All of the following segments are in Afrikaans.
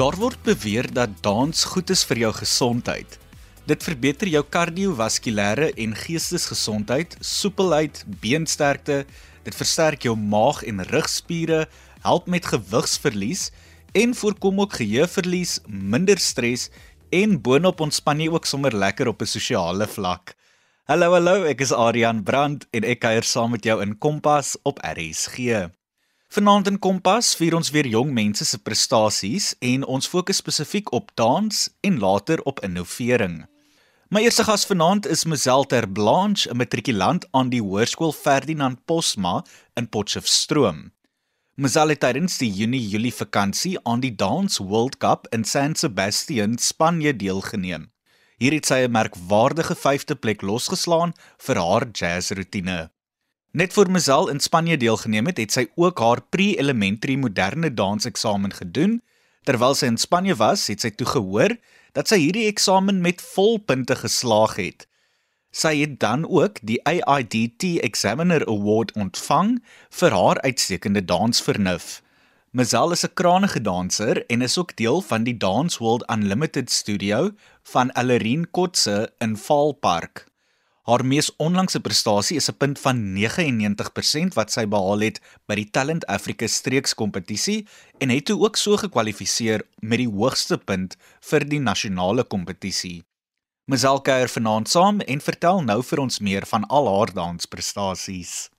Daar word beweer dat dans goed is vir jou gesondheid. Dit verbeter jou kardiovaskulêre en geestesgesondheid, soepelheid, beensterkte, dit versterk jou maag en rugspiere, help met gewigsverlies en voorkom ook geheueverlies, minder stres en boonop ontspan jy ook sommer lekker op 'n sosiale vlak. Hallo hallo, ek is Adrian Brandt en ek kuier saam met jou in Kompas op RSG. Vanaand in Kompas vier ons weer jong mense se prestasies en ons fokus spesifiek op dans en later op innovering. My eerste gas vanaand is Mazel Ter Blanche, 'n matrikulant aan die Hoërskool Ferdinand Posma in Potchefstroom. Mazel het tydens die Junie-Julie vakansie aan die Dance World Cup in San Sebastian, Spanje deelgeneem. Hier het sy 'n merkwaardige 5de plek losgeslaan vir haar jazzroetine. Net voor Mazel in Spanje deelgeneem het, het sy ook haar pre-elementary moderne danseksamen gedoen. Terwyl sy in Spanje was, het sy toe gehoor dat sy hierdie eksamen met volpunte geslaag het. Sy het dan ook die AIDT Examiner Award ontvang vir haar uitstekende dansvernuf. Mazel is 'n krangige danser en is ook deel van die Dance World Unlimited studio van Alerine Kotse in Vaalpark. Haar mees onlangse prestasie is 'n punt van 99% wat sy behaal het by die Talent Africa streekskompetisie en het toe ook so gekwalifiseer met die hoogste punt vir die nasionale kompetisie. Mazel kuier vanaand saam en vertel nou vir ons meer van al haar dansprestasies.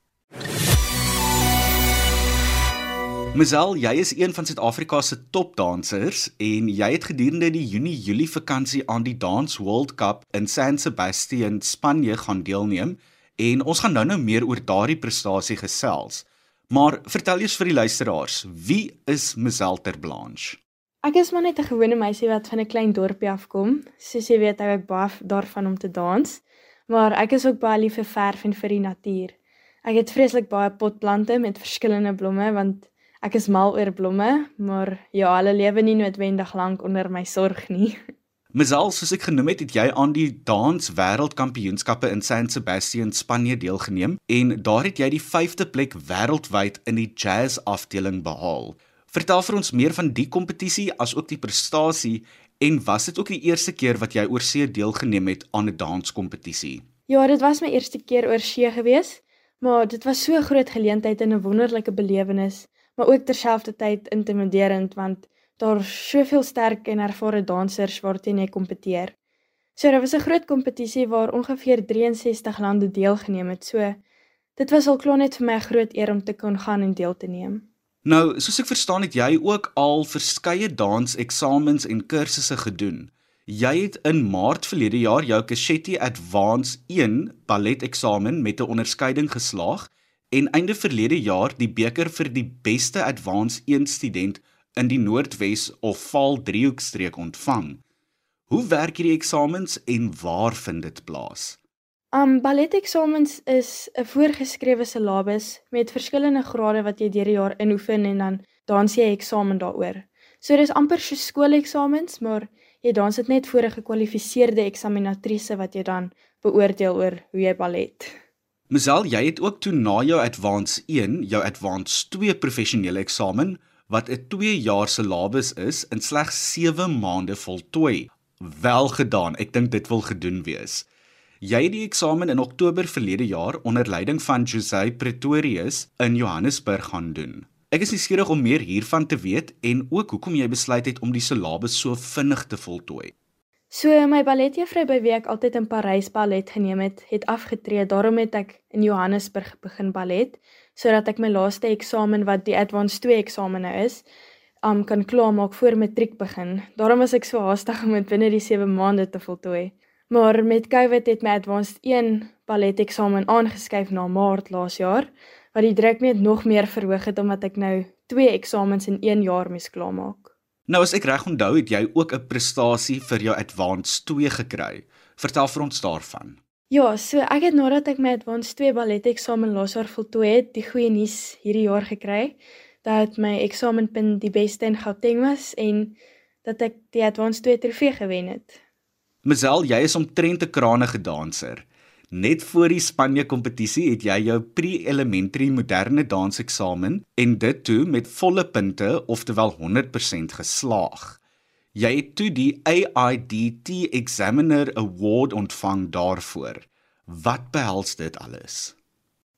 Mazel, jy is een van Suid-Afrika se topdansers en jy het gedurende die Junie-Julie vakansie aan die Dance World Cup in San Sebastian, Spanje gaan deelneem en ons gaan nou-nou meer oor daardie prestasie gesels. Maar vertel eers vir die luisteraars, wie is Mazel Ter Blanche? Ek is maar net 'n gewone meisie wat van 'n klein dorpie afkom. Soos jy weet, hou ek baie daarvan om te dans, maar ek is ook baie lief vir verf en vir die natuur. Ek het vreeslik baie potplante met verskillende blomme want Ek is mal oor blomme, maar ja, hulle lewe nie noodwendig lank onder my sorg nie. Mesal, soos ek genoem het, het jy aan die dans wêreldkampioenskappe in San Sebastian, Spanje deelgeneem en daar het jy die 5de plek wêreldwyd in die jazz afdeling behaal. Vertel vir ons meer van die kompetisie as ook die prestasie en was dit ook die eerste keer wat jy oor see deelgeneem het aan 'n danskompetisie? Ja, dit was my eerste keer oor see gewees, maar dit was so 'n groot geleentheid en 'n wonderlike belewenis maar ook terselfdertyd intimiderend want daar's soveel sterk en ervare dansers waarteen jy kompeteer. So daar was 'n groot kompetisie waar ongeveer 63 lande deelgeneem het. So dit was al klaar net vir my 'n groot eer om te kon gaan en deel te neem. Nou, soos ek verstaan het jy ook al verskeie danseksamens en kursusse gedoen. Jy het in Maart verlede jaar jou Cassetti Advance 1 ballet eksamen met 'n onderskeiding geslaag en einde verlede jaar die beker vir die beste advanced 1 student in die Noordwes of Vaal driehoekstreek ontvang. Hoe werk hierdie eksamens en waar vind dit plaas? Um ballet eksamens is 'n voorgeskrewe syllabus met verskillende grade wat jy deur die jaar inoefen en dan dans jy eksamen daaroor. So dis amper so skooleksamens, maar jy dans dit net voor 'n gekwalifiseerde eksaminatrice wat jy dan beoordeel oor hoe jy ballet. Mazel, jy het ook toe na jou Advance 1, jou Advance 2 professionele eksamen wat 'n 2 jaar syllabus is in slegs 7 maande voltooi. Wel gedaan. Ek dink dit wil gedoen wees. Jy het die eksamen in Oktober verlede jaar onder leiding van Jose Pretorius in Johannesburg gaan doen. Ek is nuuskierig om meer hiervan te weet en ook hoekom jy besluit het om die syllabus so vinnig te voltooi. So my balletjuffrou by wie ek altyd in Parys ballet geneem het, het afgetree. Daarom het ek in Johannesburg begin ballet sodat ek my laaste eksamen wat die Advanced 2 eksamen nou is, um kan klaarmaak voor matriek begin. Daarom was ek so haastig om dit binne die 7 maande te voltooi. Maar met COVID het my Advanced 1 ballet eksamen aangeskuif na Maart laas jaar, wat die druk net nog meer verhoog het omdat ek nou 2 eksamens in 1 jaar moes klaarmaak. Nou as ek reg onthou, het jy ook 'n prestasie vir jou Advanced 2 gekry. Vertel vir ons daarvan. Ja, so ek het nadat ek my Advanced 2 ballet eksamen laas jaar voltooi het, die goeie nuus hierdie jaar gekry dat my eksamenpunt die beste in Gauteng was en dat ek die Advanced 2 trofee gewen het. Mazel, jy is omtrent 'n krangige danser. Net voor die Spanje kompetisie het jy jou pre-elementary moderne danseksamen en dit toe met volle punte, oftewel 100% geslaag. Jy het toe die AIDT Examiner Award ontvang daarvoor. Wat behels dit alles?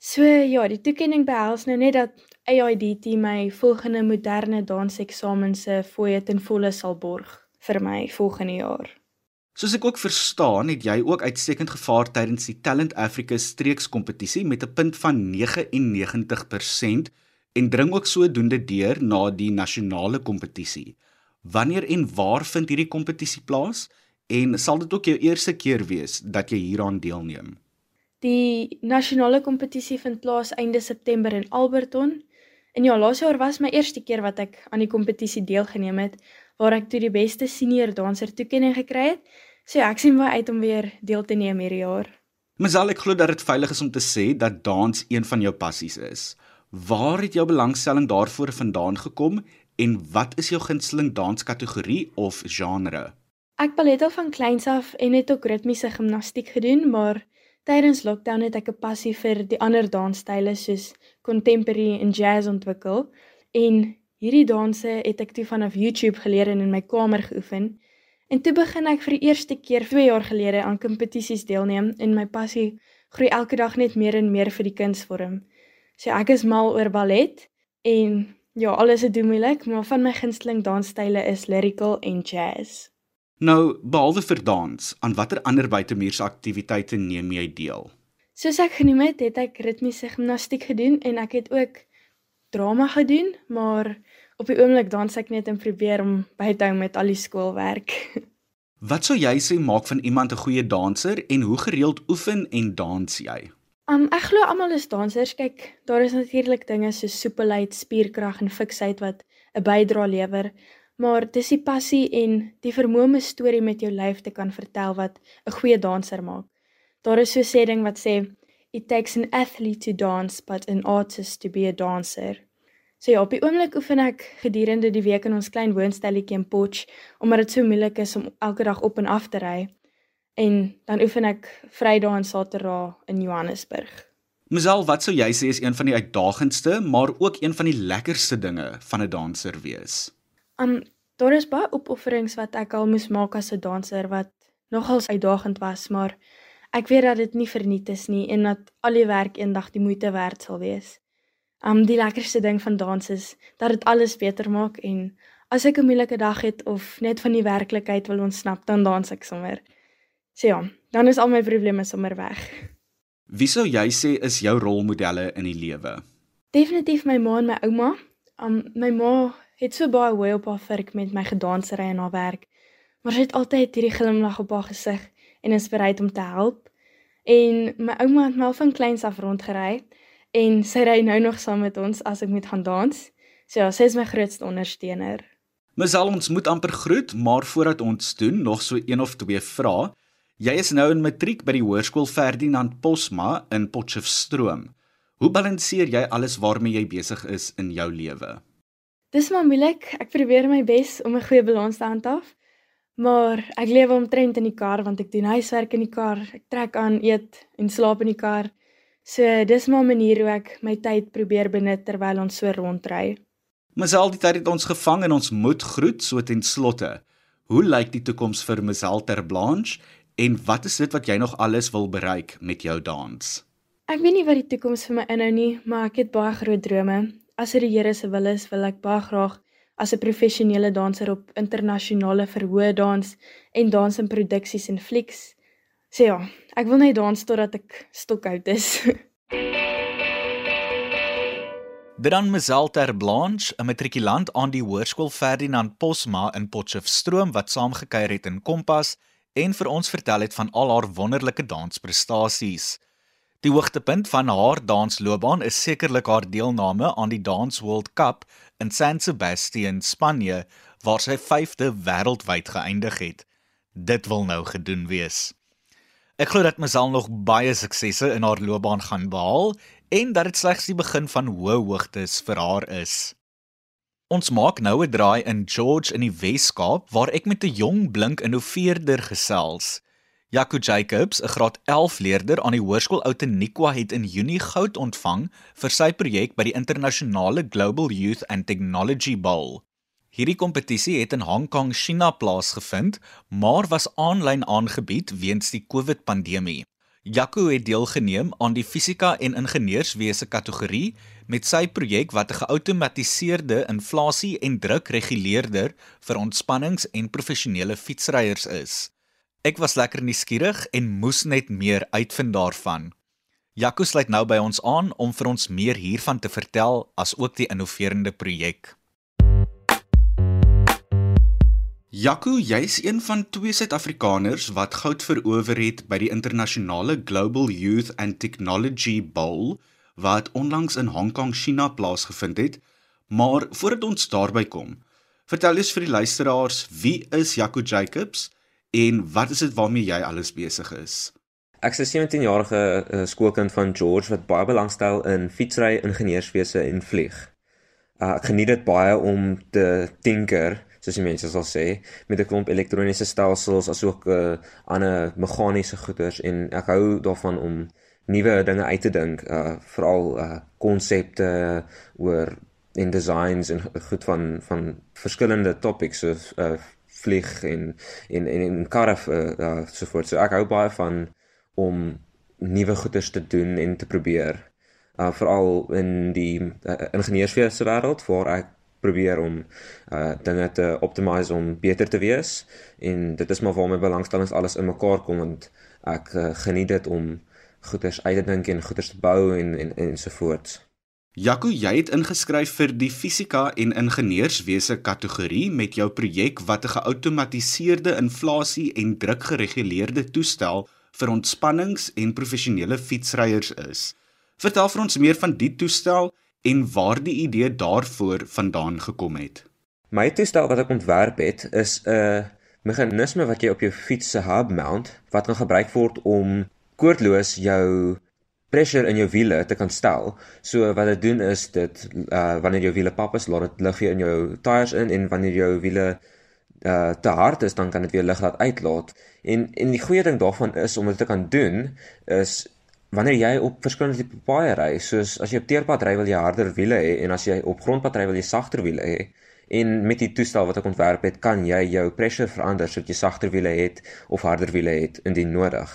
So ja, die toekenning behels nou net dat AIDT my volgende moderne danseksamen se fooie ten volle sal borg vir my volgende jaar. Soos ek ook verstaan, het jy ook uitstekend gevaar tydens die Talent Africa streekskompetisie met 'n punt van 99% en dring ook sodoende deur na die nasionale kompetisie. Wanneer en waar vind hierdie kompetisie plaas en sal dit ook jou eerste keer wees dat jy hieraan deelneem? Die nasionale kompetisie vind plaas einde September in Alberton. En ja, laas jaar was my eerste keer wat ek aan die kompetisie deelgeneem het waar ek toe die beste senior danser toekenning gekry het. So ek sien baie uit om weer deel te neem hierdie jaar. Masal, ek glo dat dit veilig is om te sê dat dans een van jou passies is. Waar het jou belangstelling daarvoor vandaan gekom en wat is jou gunsteling danskategorie of genre? Ek ballet al van kleins af en het ook ritmiese gimnastiek gedoen, maar tydens lockdown het ek 'n passie vir die ander dansstyle soos contemporary en jazz ontwikkel en Hierdie danse het ek toe vanaf YouTube geleer en in my kamer geoefen. En toe begin ek vir die eerste keer 2 jaar gelede aan kompetisies deelneem en my passie groei elke dag net meer en meer vir die kunsvorm. So ek is mal oor ballet en ja, alles is doen moeilik, maar van my gunsteling dansstyle is lyrical en jazz. Nou, behalwe vir dans, aan watter ander buitemuurse aktiwiteite neem jy deel? Soos ek genoem het, het ek ritmiese gimnastiek gedoen en ek het ook drama gedoen, maar op die oomblik dans ek net en probeer om by te hou met al die skoolwerk. Wat sou jy sê maak van iemand 'n goeie danser en hoe gereeld oefen en dans jy? Um ek glo almal is dansers. Kyk, daar is natuurlik dinge soos soepelheid, spierkrag en fiksheid wat 'n bydrae lewer, maar dis die passie en die vermoë om 'n storie met jou lyf te kan vertel wat 'n goeie danser maak. Daar is so 'n sê ding wat sê It takes an athlete to dance but an artist to be a dancer. So ja, op die oomblik oefen ek gedurende die week in ons klein woonstelletjie in Potch omdat dit so moeilik is om elke dag op en af te ry. En dan oefen ek Vrydag en Saterdag in Johannesburg. Misal, wat sou jy sê is een van die uitdagendste, maar ook een van die lekkerste dinge van 'n danser wees? Um daar is baie opofferings wat ek al moes maak as 'n danser wat nogals uitdagend was, maar Ek weet dat dit nie verniet is nie en dat al die werk eendag die moeite werd sal wees. Um die lekkerste ding van dans is dat dit alles beter maak en as ek 'n moeilike dag het of net van die werklikheid wil ontsnap, dan dans ek sommer. So ja, dan is al my probleme sommer weg. Wie sou jy sê is jou rolmodelle in die lewe? Definitief my ma en my ouma. Um my ma het so baie hoe op haar vurk met my gedansery en haar werk. Maar sy het altyd hierdie glimlag op haar gesig en is bereid om te help. En my ouma het my al van kleins af rondgery en sy ry nou nog saam met ons as ek moet gaan dans. So ja, sy is my grootste ondersteuner. Mesal ons moet amper groet, maar voordat ons doen, nog so een of twee vrae. Jy is nou in matriek by die Hoërskool Ferdinand Posma in Potchefstroom. Hoe balanseer jy alles waarmee jy besig is in jou lewe? Dis maar moeilik. Ek probeer my bes om 'n goeie balans te handhaaf. Maar ek lewe omtrent in die kar want ek doen huiswerk in die kar. Ek trek aan, eet en slaap in die kar. So dis maar 'n manier hoe ek my tyd probeer benut terwyl ons so rondry. Misal die tyd het ons gevang en ons moet groet so ten slotte. Hoe lyk die toekoms vir Misal ter Blanche en wat is dit wat jy nog alles wil bereik met jou dans? Ek weet nie wat die toekoms vir my inhou nie, maar ek het baie groot drome. As dit die Here se wil is, wil ek baie graag as 'n professionele danser op internasionale verhoë dans en dans in produksies en flieks. So ja, ek wil net dans totdat ek stokoud is. Dan Meselter Blanche, 'n matrikulant aan die Hoërskool Ferdinand Posma in Potchefstroom wat saamgekyer het in Kompas en vir ons vertel het van al haar wonderlike dansprestasies. Die hoogtepunt van haar dansloopbaan is sekerlik haar deelname aan die Dance World Cup in San Sebastian, Spanje, waar sy 5de wêreldwyd geëindig het. Dit wil nou gedoen wees. Ek glo dat Masal nog baie suksesse in haar loopbaan gaan behaal en dat dit slegs die begin van hoë hoogtes vir haar is. Ons maak nou 'n draai in George in die Wes-Kaap waar ek met 'n jong blink innoveerder gesels. Jaco Jacobs, 'n graad 11 leerder aan die Hoërskool Outeniqua het in Junie goud ontvang vir sy projek by die internasionale Global Youth and Technology Bowl. Hierdie kompetisie het in Hong Kong, China plaasgevind, maar was aanlyn aangebied weens die COVID-pandemie. Jaco het deelgeneem aan die fisika en ingenieurswese kategorie met sy projek wat 'n geoutomatiseerde inflasie en drukreguleerder vir ontspannings- en professionele fietsryers is. Ek was lekker nuuskierig en moes net meer uitvind daarvan. Jaco sluit nou by ons aan om vir ons meer hiervan te vertel as ook die innoverende projek. Jaco, jy's een van twee Suid-Afrikaners wat goud verower het by die internasionale Global Youth and Technology Bowl wat onlangs in Hong Kong, China plaasgevind het. Maar voordat ons daarby kom, vertel eens vir die luisteraars, wie is Jaco Jacobs en wat is dit waarmee jy alles besig is? Ek is 'n 17-jarige uh, skoolkind van George wat baie belangstel in fietsry, ingenieurswese en vlieg. Uh, ek geniet dit baie om te tinker soos die mense sal sê, met 'n klomp elektroniese stelsels asook 'n uh, ander meganiese goeders en ek hou daarvan om nuwe dinge uit te dink, uh veral uh konsepte oor en designs en goed van van verskillende topics soos uh vlieg en en en, en karre uh, uh so voort. So ek hou baie van om nuwe goeders te doen en te probeer. Uh veral in die uh, ingenieurswese wêreld waar ek probeer om uh dinge te optimize om beter te wees en dit is maar waar my belangstellings alles in mekaar kom want ek uh, geniet dit om goeders uit te dink en goeders te bou en en ensovoorts. Jaco, jy het ingeskryf vir die fisika en ingenieurswese kategorie met jou projek wat 'n geoutomatiseerde inflasie en drukgereguleerde toestel vir ontspannings en professionele fietsryers is. Vertel vir ons meer van die toestel en waar die idee daarvoor vandaan gekom het. My toestel wat ek ontwerp het is 'n meganisme wat jy op jou fiets se hub mount wat kan gebruik word om koordloos jou pressure in jou wiele te kan stel. So wat dit doen is dit uh wanneer jou wiele pap is, laat dit lug weer in jou tyres in en wanneer jou wiele uh te hard is, dan kan dit weer lug laat uitlaat. En en die goeie ding daarvan is om dit te kan doen is wanneer jy op verskillende tipe paaie ry, soos as jy op teerpad ry wil jy harder wiele hê en as jy op grondpad ry wil jy sagter wiele hê. En met die toestel wat ek ontwerp het, kan jy jou pressure verander sodat jy sagter wiele het of harder wiele het indien nodig.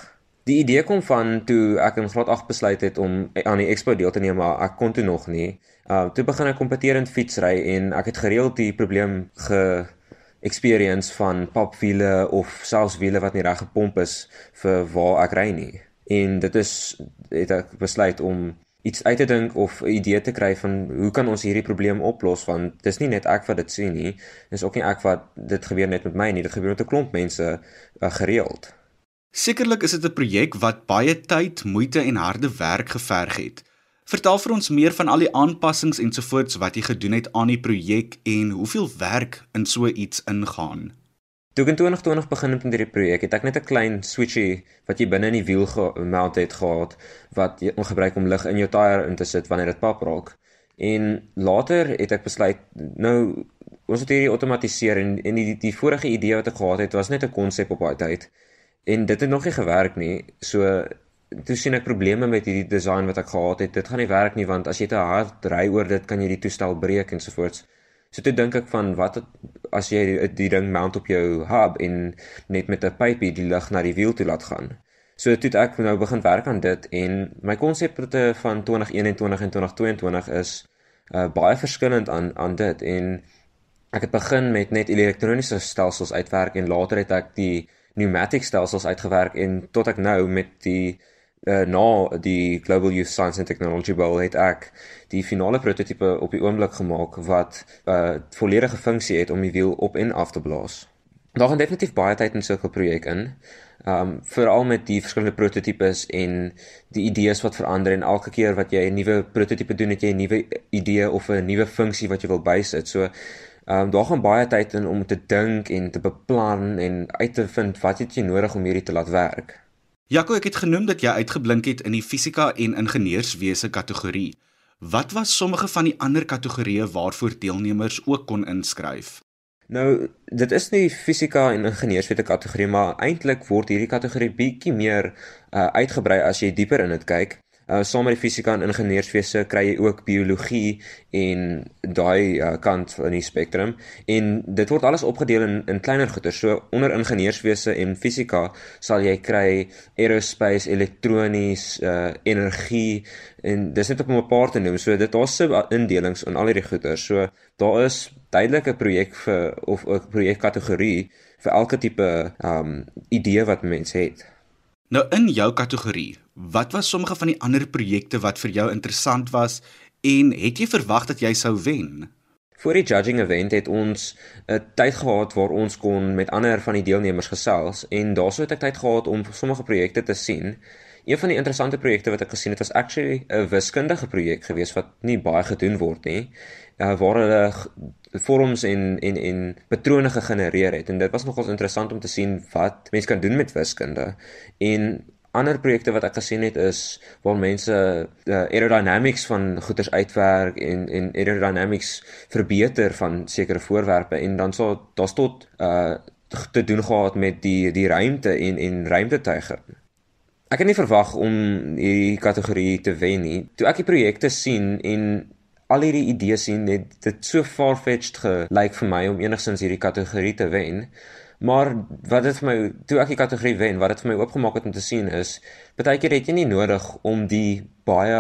Die idee kom van toe ek in graad 8 besluit het om aan die expo deel te neem, maar ek kon toe nog nie. Uh toe begin ek kompeterend fietsry en ek het gereeld die probleem ge experience van papwiele of selfs wiele wat nie reg gepomp is vir waar ek ry nie en dit is het ek besluit om iets uit te dink of 'n idee te kry van hoe kan ons hierdie probleem oplos want dis nie net ek wat dit sien nie dis ook nie ek wat dit gebeur net met my nie dit gebeur met 'n klomp mense uh, gereeld Sekerlik is dit 'n projek wat baie tyd, moeite en harde werk geverg het. Vertel vir ons meer van al die aanpassings ensovoorts wat jy gedoen het aan die projek en hoeveel werk in so iets ingaan. Toe ek in 2020 begin het met hierdie projek, het ek net 'n klein switchie wat jy binne in die wiel gemount het gehad wat jy gebruik om lug in jou tyre in te sit wanneer dit pap raak. En later het ek besluit nou ons het hierdie outomatiseer en en die die vorige idee wat ek gehad het was net 'n konsep op daai tyd. En dit het nog nie gewerk nie. So toe sien ek probleme met hierdie design wat ek gehad het. Dit gaan nie werk nie want as jy te hard ry oor dit kan jy die toestel breek ensovoorts. So toe dink ek van wat as jy die, die ding mount op jou hub en net met 'n pypie die lug na die wiel toe laat gaan. So toe ek nou begin werk aan dit en my konsepte van 2021 en 2022 is uh, baie verskillend aan aan dit en ek het begin met net elektroniese stelsels uitwerk en later het ek die pneumatic stelsels uitgewerk en tot ek nou met die uh, na die Global Youth Science and Technology Bowl het ek die finale prototipe op die oomblik gemaak wat 'n uh, volledige funksie het om die wiel op en af te blaas. Daar gaan definitief baie tyd in sulke projek in. Um veral met die verskillende prototipes en die idees wat verander en elke keer wat jy 'n nuwe prototipe doen, het jy 'n nuwe idee of 'n nuwe funksie wat jy wil bysit. So um daar gaan baie tyd in om te dink en te beplan en uit te vind wat het jy nodig om hierdie te laat werk. Jaco, ek het genoem dat jy uitgeblink het in die fisika en ingenieurswese kategorie. Wat was sommige van die ander kategorieë waarvoor deelnemers ook kon inskryf? Nou, dit is nie fisika en ingenieurswese kategorie, maar eintlik word hierdie kategorie bietjie meer uh, uitgebrei as jy dieper in dit kyk. Uh saam met die fisika en ingenieurswese kry jy ook biologie en daai uh, kant van die spektrum en dit word alles opgedeel in in kleiner goeder. So onder ingenieurswese en fisika sal jy kry aerospace, elektronies, uh energie en dis net op 'n paar te noem. So dit daar's se indelings in al hierdie goeder. So daar is duidelike projek vir of 'n projekkategorie vir elke tipe um idee wat mens het. Nou in jou kategorie, wat was sommige van die ander projekte wat vir jou interessant was en het jy verwag dat jy sou wen? Voor die judging event het ons 'n tyd gehad waar ons kon met ander van die deelnemers gesels en daaroor het ek tyd gehad om sommige projekte te sien. Een van die interessante projekte wat ek gesien het was actually 'n wiskundige projek geweest wat nie baie gedoen word nie. Uh, waar hulle vorms en en en patrone gegenereer het en dit was nogals interessant om te sien wat mense kan doen met wiskunde. En ander projekte wat ek gesien het is waar mense uh, aerodynamics van goederes uitwerk en en aerodynamics verbeter van sekere voorwerpe en dan sou daar's tot uh te doen gehad met die die ruimte en en ruimtetuie. Ek het nie verwag om hierdie kategorie te wen nie. Toe ek die projekte sien en al hierdie idees sien net dit so far-fetched gelyk vir my om enigsins hierdie kategorie te wen. Maar wat dit vir my toe ek die kategorie wen, wat dit vir my oopgemaak het om te sien is, baie keer het jy nie nodig om die baie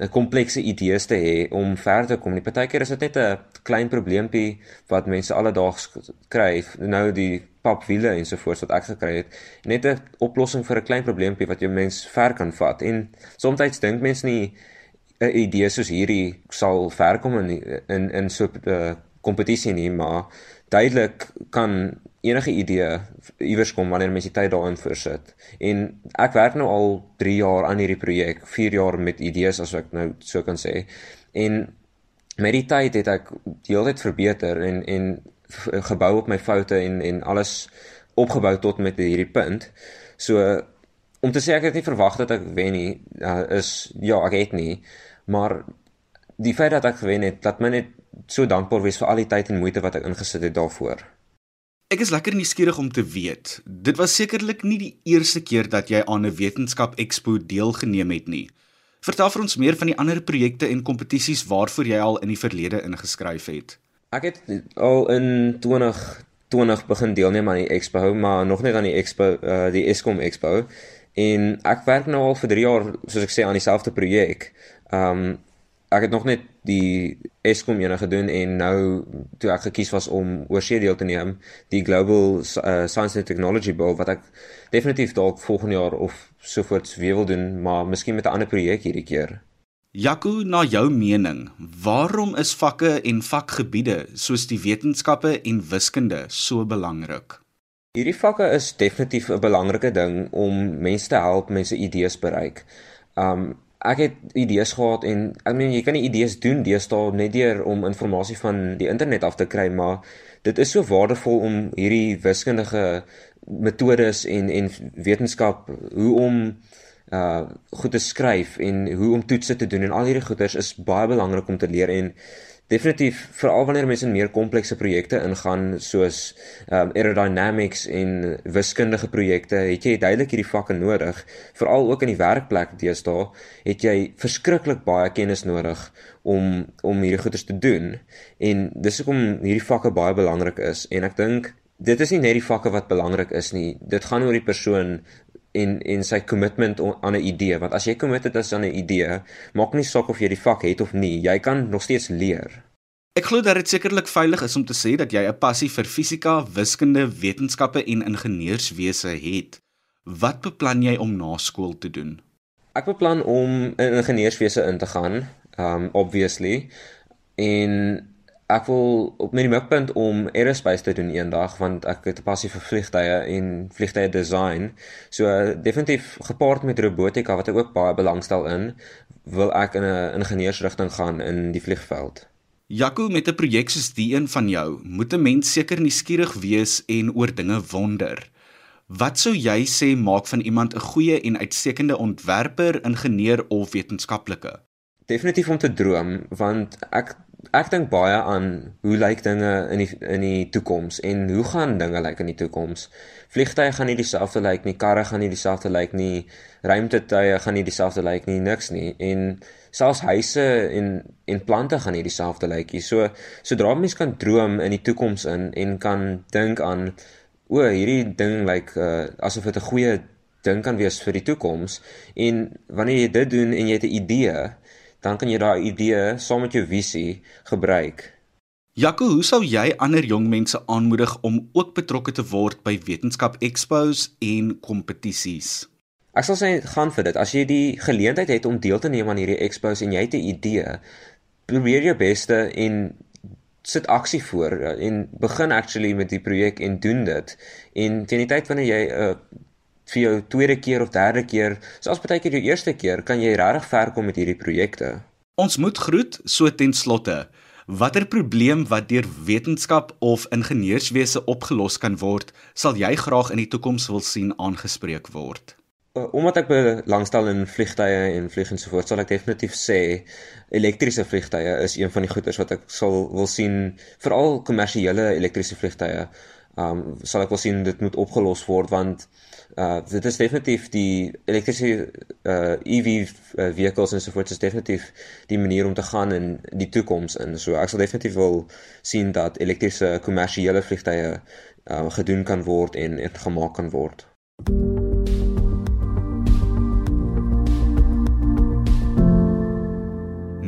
eh, komplekse idees te hê om verder te kom nie. Partykeer is dit net 'n klein probleempie wat mense alledaags kry, nou die papwiele en so voort wat ek gekry het. Net 'n oplossing vir 'n klein probleempie wat jy mens ver kan vat. En soms dink mense nie 'n idee soos hierdie sal ver kom in in in so 'n uh, kompetisie nie, maar duidelik kan enige idee iewers kom wanneer mens die tyd daarin versit. En ek werk nou al 3 jaar aan hierdie projek, 4 jaar met idees as ek nou so kan sê. En met die tyd het ek heeltyd verbeter en en gebou op my foute en en alles opgebou tot met hierdie punt. So om te sê ek het nie verwag dat ek wen nie, uh, is ja, ek het nie maar die feit dat ek gewen het, laat my net so dankbaar wees vir al die tyd en moeite wat ek ingesit het daarvoor. Ek is lekker nuuskierig om te weet. Dit was sekerlik nie die eerste keer dat jy aan 'n wetenskap expo deelgeneem het nie. Vertel vir ons meer van die ander projekte en kompetisies waarvoor jy al in die verlede ingeskryf het. Ek het al in 2020 begin deelneem aan die expo, maar nog net aan die expo, uh, die Eskom expo. En ek werk nou al vir 3 jaar, soos ek sê, aan dieselfde projek. Um, ek het nog net die Eskom ene gedoen en nou toe ek gekies was om oorsee deel te neem, die Global uh, Science and Technology Bowl wat ek definitief dalk volgende jaar of sovoorts weer wil doen, maar miskien met 'n ander projek hierdie keer. Jaco, na jou mening, waarom is vakke en vakgebiede soos die wetenskappe en wiskunde so belangrik? Hierdie vakke is definitief 'n belangrike ding om mense te help mense idees bereik. Um ek het idees gehad en ek meen jy kan nie idees doen deesdae net deur om inligting van die internet af te kry maar dit is so waardevol om hierdie wiskundige metodes en en wetenskap hoe om uh goed te skryf en hoe om toetse te doen en al hierdie goeters is baie belangrik om te leer en Definitief veral wanneer mense in meer komplekse projekte ingaan soos um aerodynamics en wiskundige projekte, het jy duidelik hierdie vakke nodig. Veral ook in die werkplek deesdae het jy verskriklik baie kennis nodig om om hierdie goeders te doen. En dis hoekom hierdie vakke baie belangrik is en ek dink dit is nie net die vakke wat belangrik is nie. Dit gaan oor die persoon en en sy commitment aan 'n idee want as jy committed is aan 'n idee maak nie saak of jy die vak het of nie jy kan nog steeds leer Ek glo dat dit sekerlik veilig is om te sê dat jy 'n passie vir fisika, wiskunde, wetenskappe en ingenieurswese het. Wat beplan jy om na skool te doen? Ek beplan om in ingenieurswese in te gaan, um obviously. En ek wil op my mikpunt om aerospace te doen eendag want ek het 'n passie vir vliegtye en vliegtye design. So definitief gepaard met robotika wat ek ook baie belangstel in, wil ek in 'n ingenieursrigting gaan in die vliegveld. Jaco met 'n projek soos die een van jou, moet 'n mens seker nuuskierig wees en oor dinge wonder. Wat sou jy sê maak van iemand 'n goeie en uitstekende ontwerper, ingenieur of wetenskaplike? Definitief om te droom want ek ek dink baie aan hoe lyk dinge in die in die toekoms en hoe gaan dinge lyk in die toekoms. Vliegtye gaan nie dieselfde lyk nie, karre gaan nie dieselfde lyk nie, ruimtetuie gaan nie dieselfde lyk nie, niks nie. En selfs huise en en plante gaan nie dieselfde lyk nie. So sodra mens kan droom in die toekoms in en kan dink aan o, hierdie ding lyk uh, asof dit 'n goeie ding kan wees vir die toekoms en wanneer jy dit doen en jy het 'n idee dan kan jy daai idee saam met jou visie gebruik. Jaco, hoe sou jy ander jong mense aanmoedig om ook betrokke te word by wetenskap expos en kompetisies? Ek sal sê gaan vir dit. As jy die geleentheid het om deel te neem aan hierdie expos en jy het 'n idee, probeer jou beste en sit aksie voor en begin actually met die projek en doen dit. En teen die tyd wanneer jy 'n uh, vir jou tweede keer of derde keer, selfs baie keer jou eerste keer, kan jy regtig ver kom met hierdie projekte. Ons moet groet so ten slotte. Watter probleem wat deur wetenskap of ingenieurswese opgelos kan word, sal jy graag in die toekoms wil sien aangespreek word? Uh, omdat ek belangstel in vliegtye en vlieg en so voort, sal ek definitief sê elektriese vliegtye is een van die goeders wat ek sal wil sien, veral kommersiële elektriese vliegtye. Um sal ek wil sien dit moet opgelos word want uh dit is definitief die elektriese uh EV uh, vehicles en so voort is definitief die manier om te gaan in die toekoms in. So ek sal definitief wil sien dat elektriese kommersiële vliegtye uh gedoen kan word en en gemaak kan word.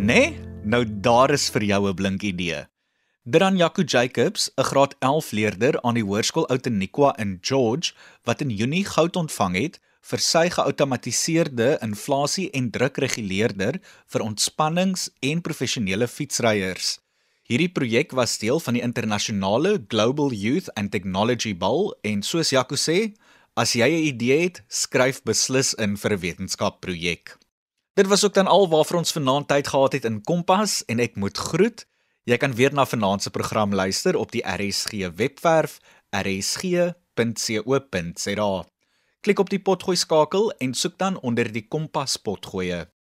Nee, nou daar is vir jou 'n blink idee. Dran Jaco Jacobs, 'n graad 11 leerder aan die Hoërskool Outeniqua in George, wat in Junie goud ontvang het vir sy geoutomatiseerde inflasie- en drukreguleerder vir ontspannings- en professionele fietsryers. Hierdie projek was deel van die internasionale Global Youth and Technology Ball en soos Jaco sê, as jy 'n idee het, skryf beslis in vir 'n wetenskapprojek. Dit was ook dan al waarvoor ons vanaand tyd gehad het in Kompas en ek moet groet. Jy kan weer na vanaand se program luister op die RSG webwerf rsg.co.za. Klik op die potgooi skakel en soek dan onder die Kompas potgoeie.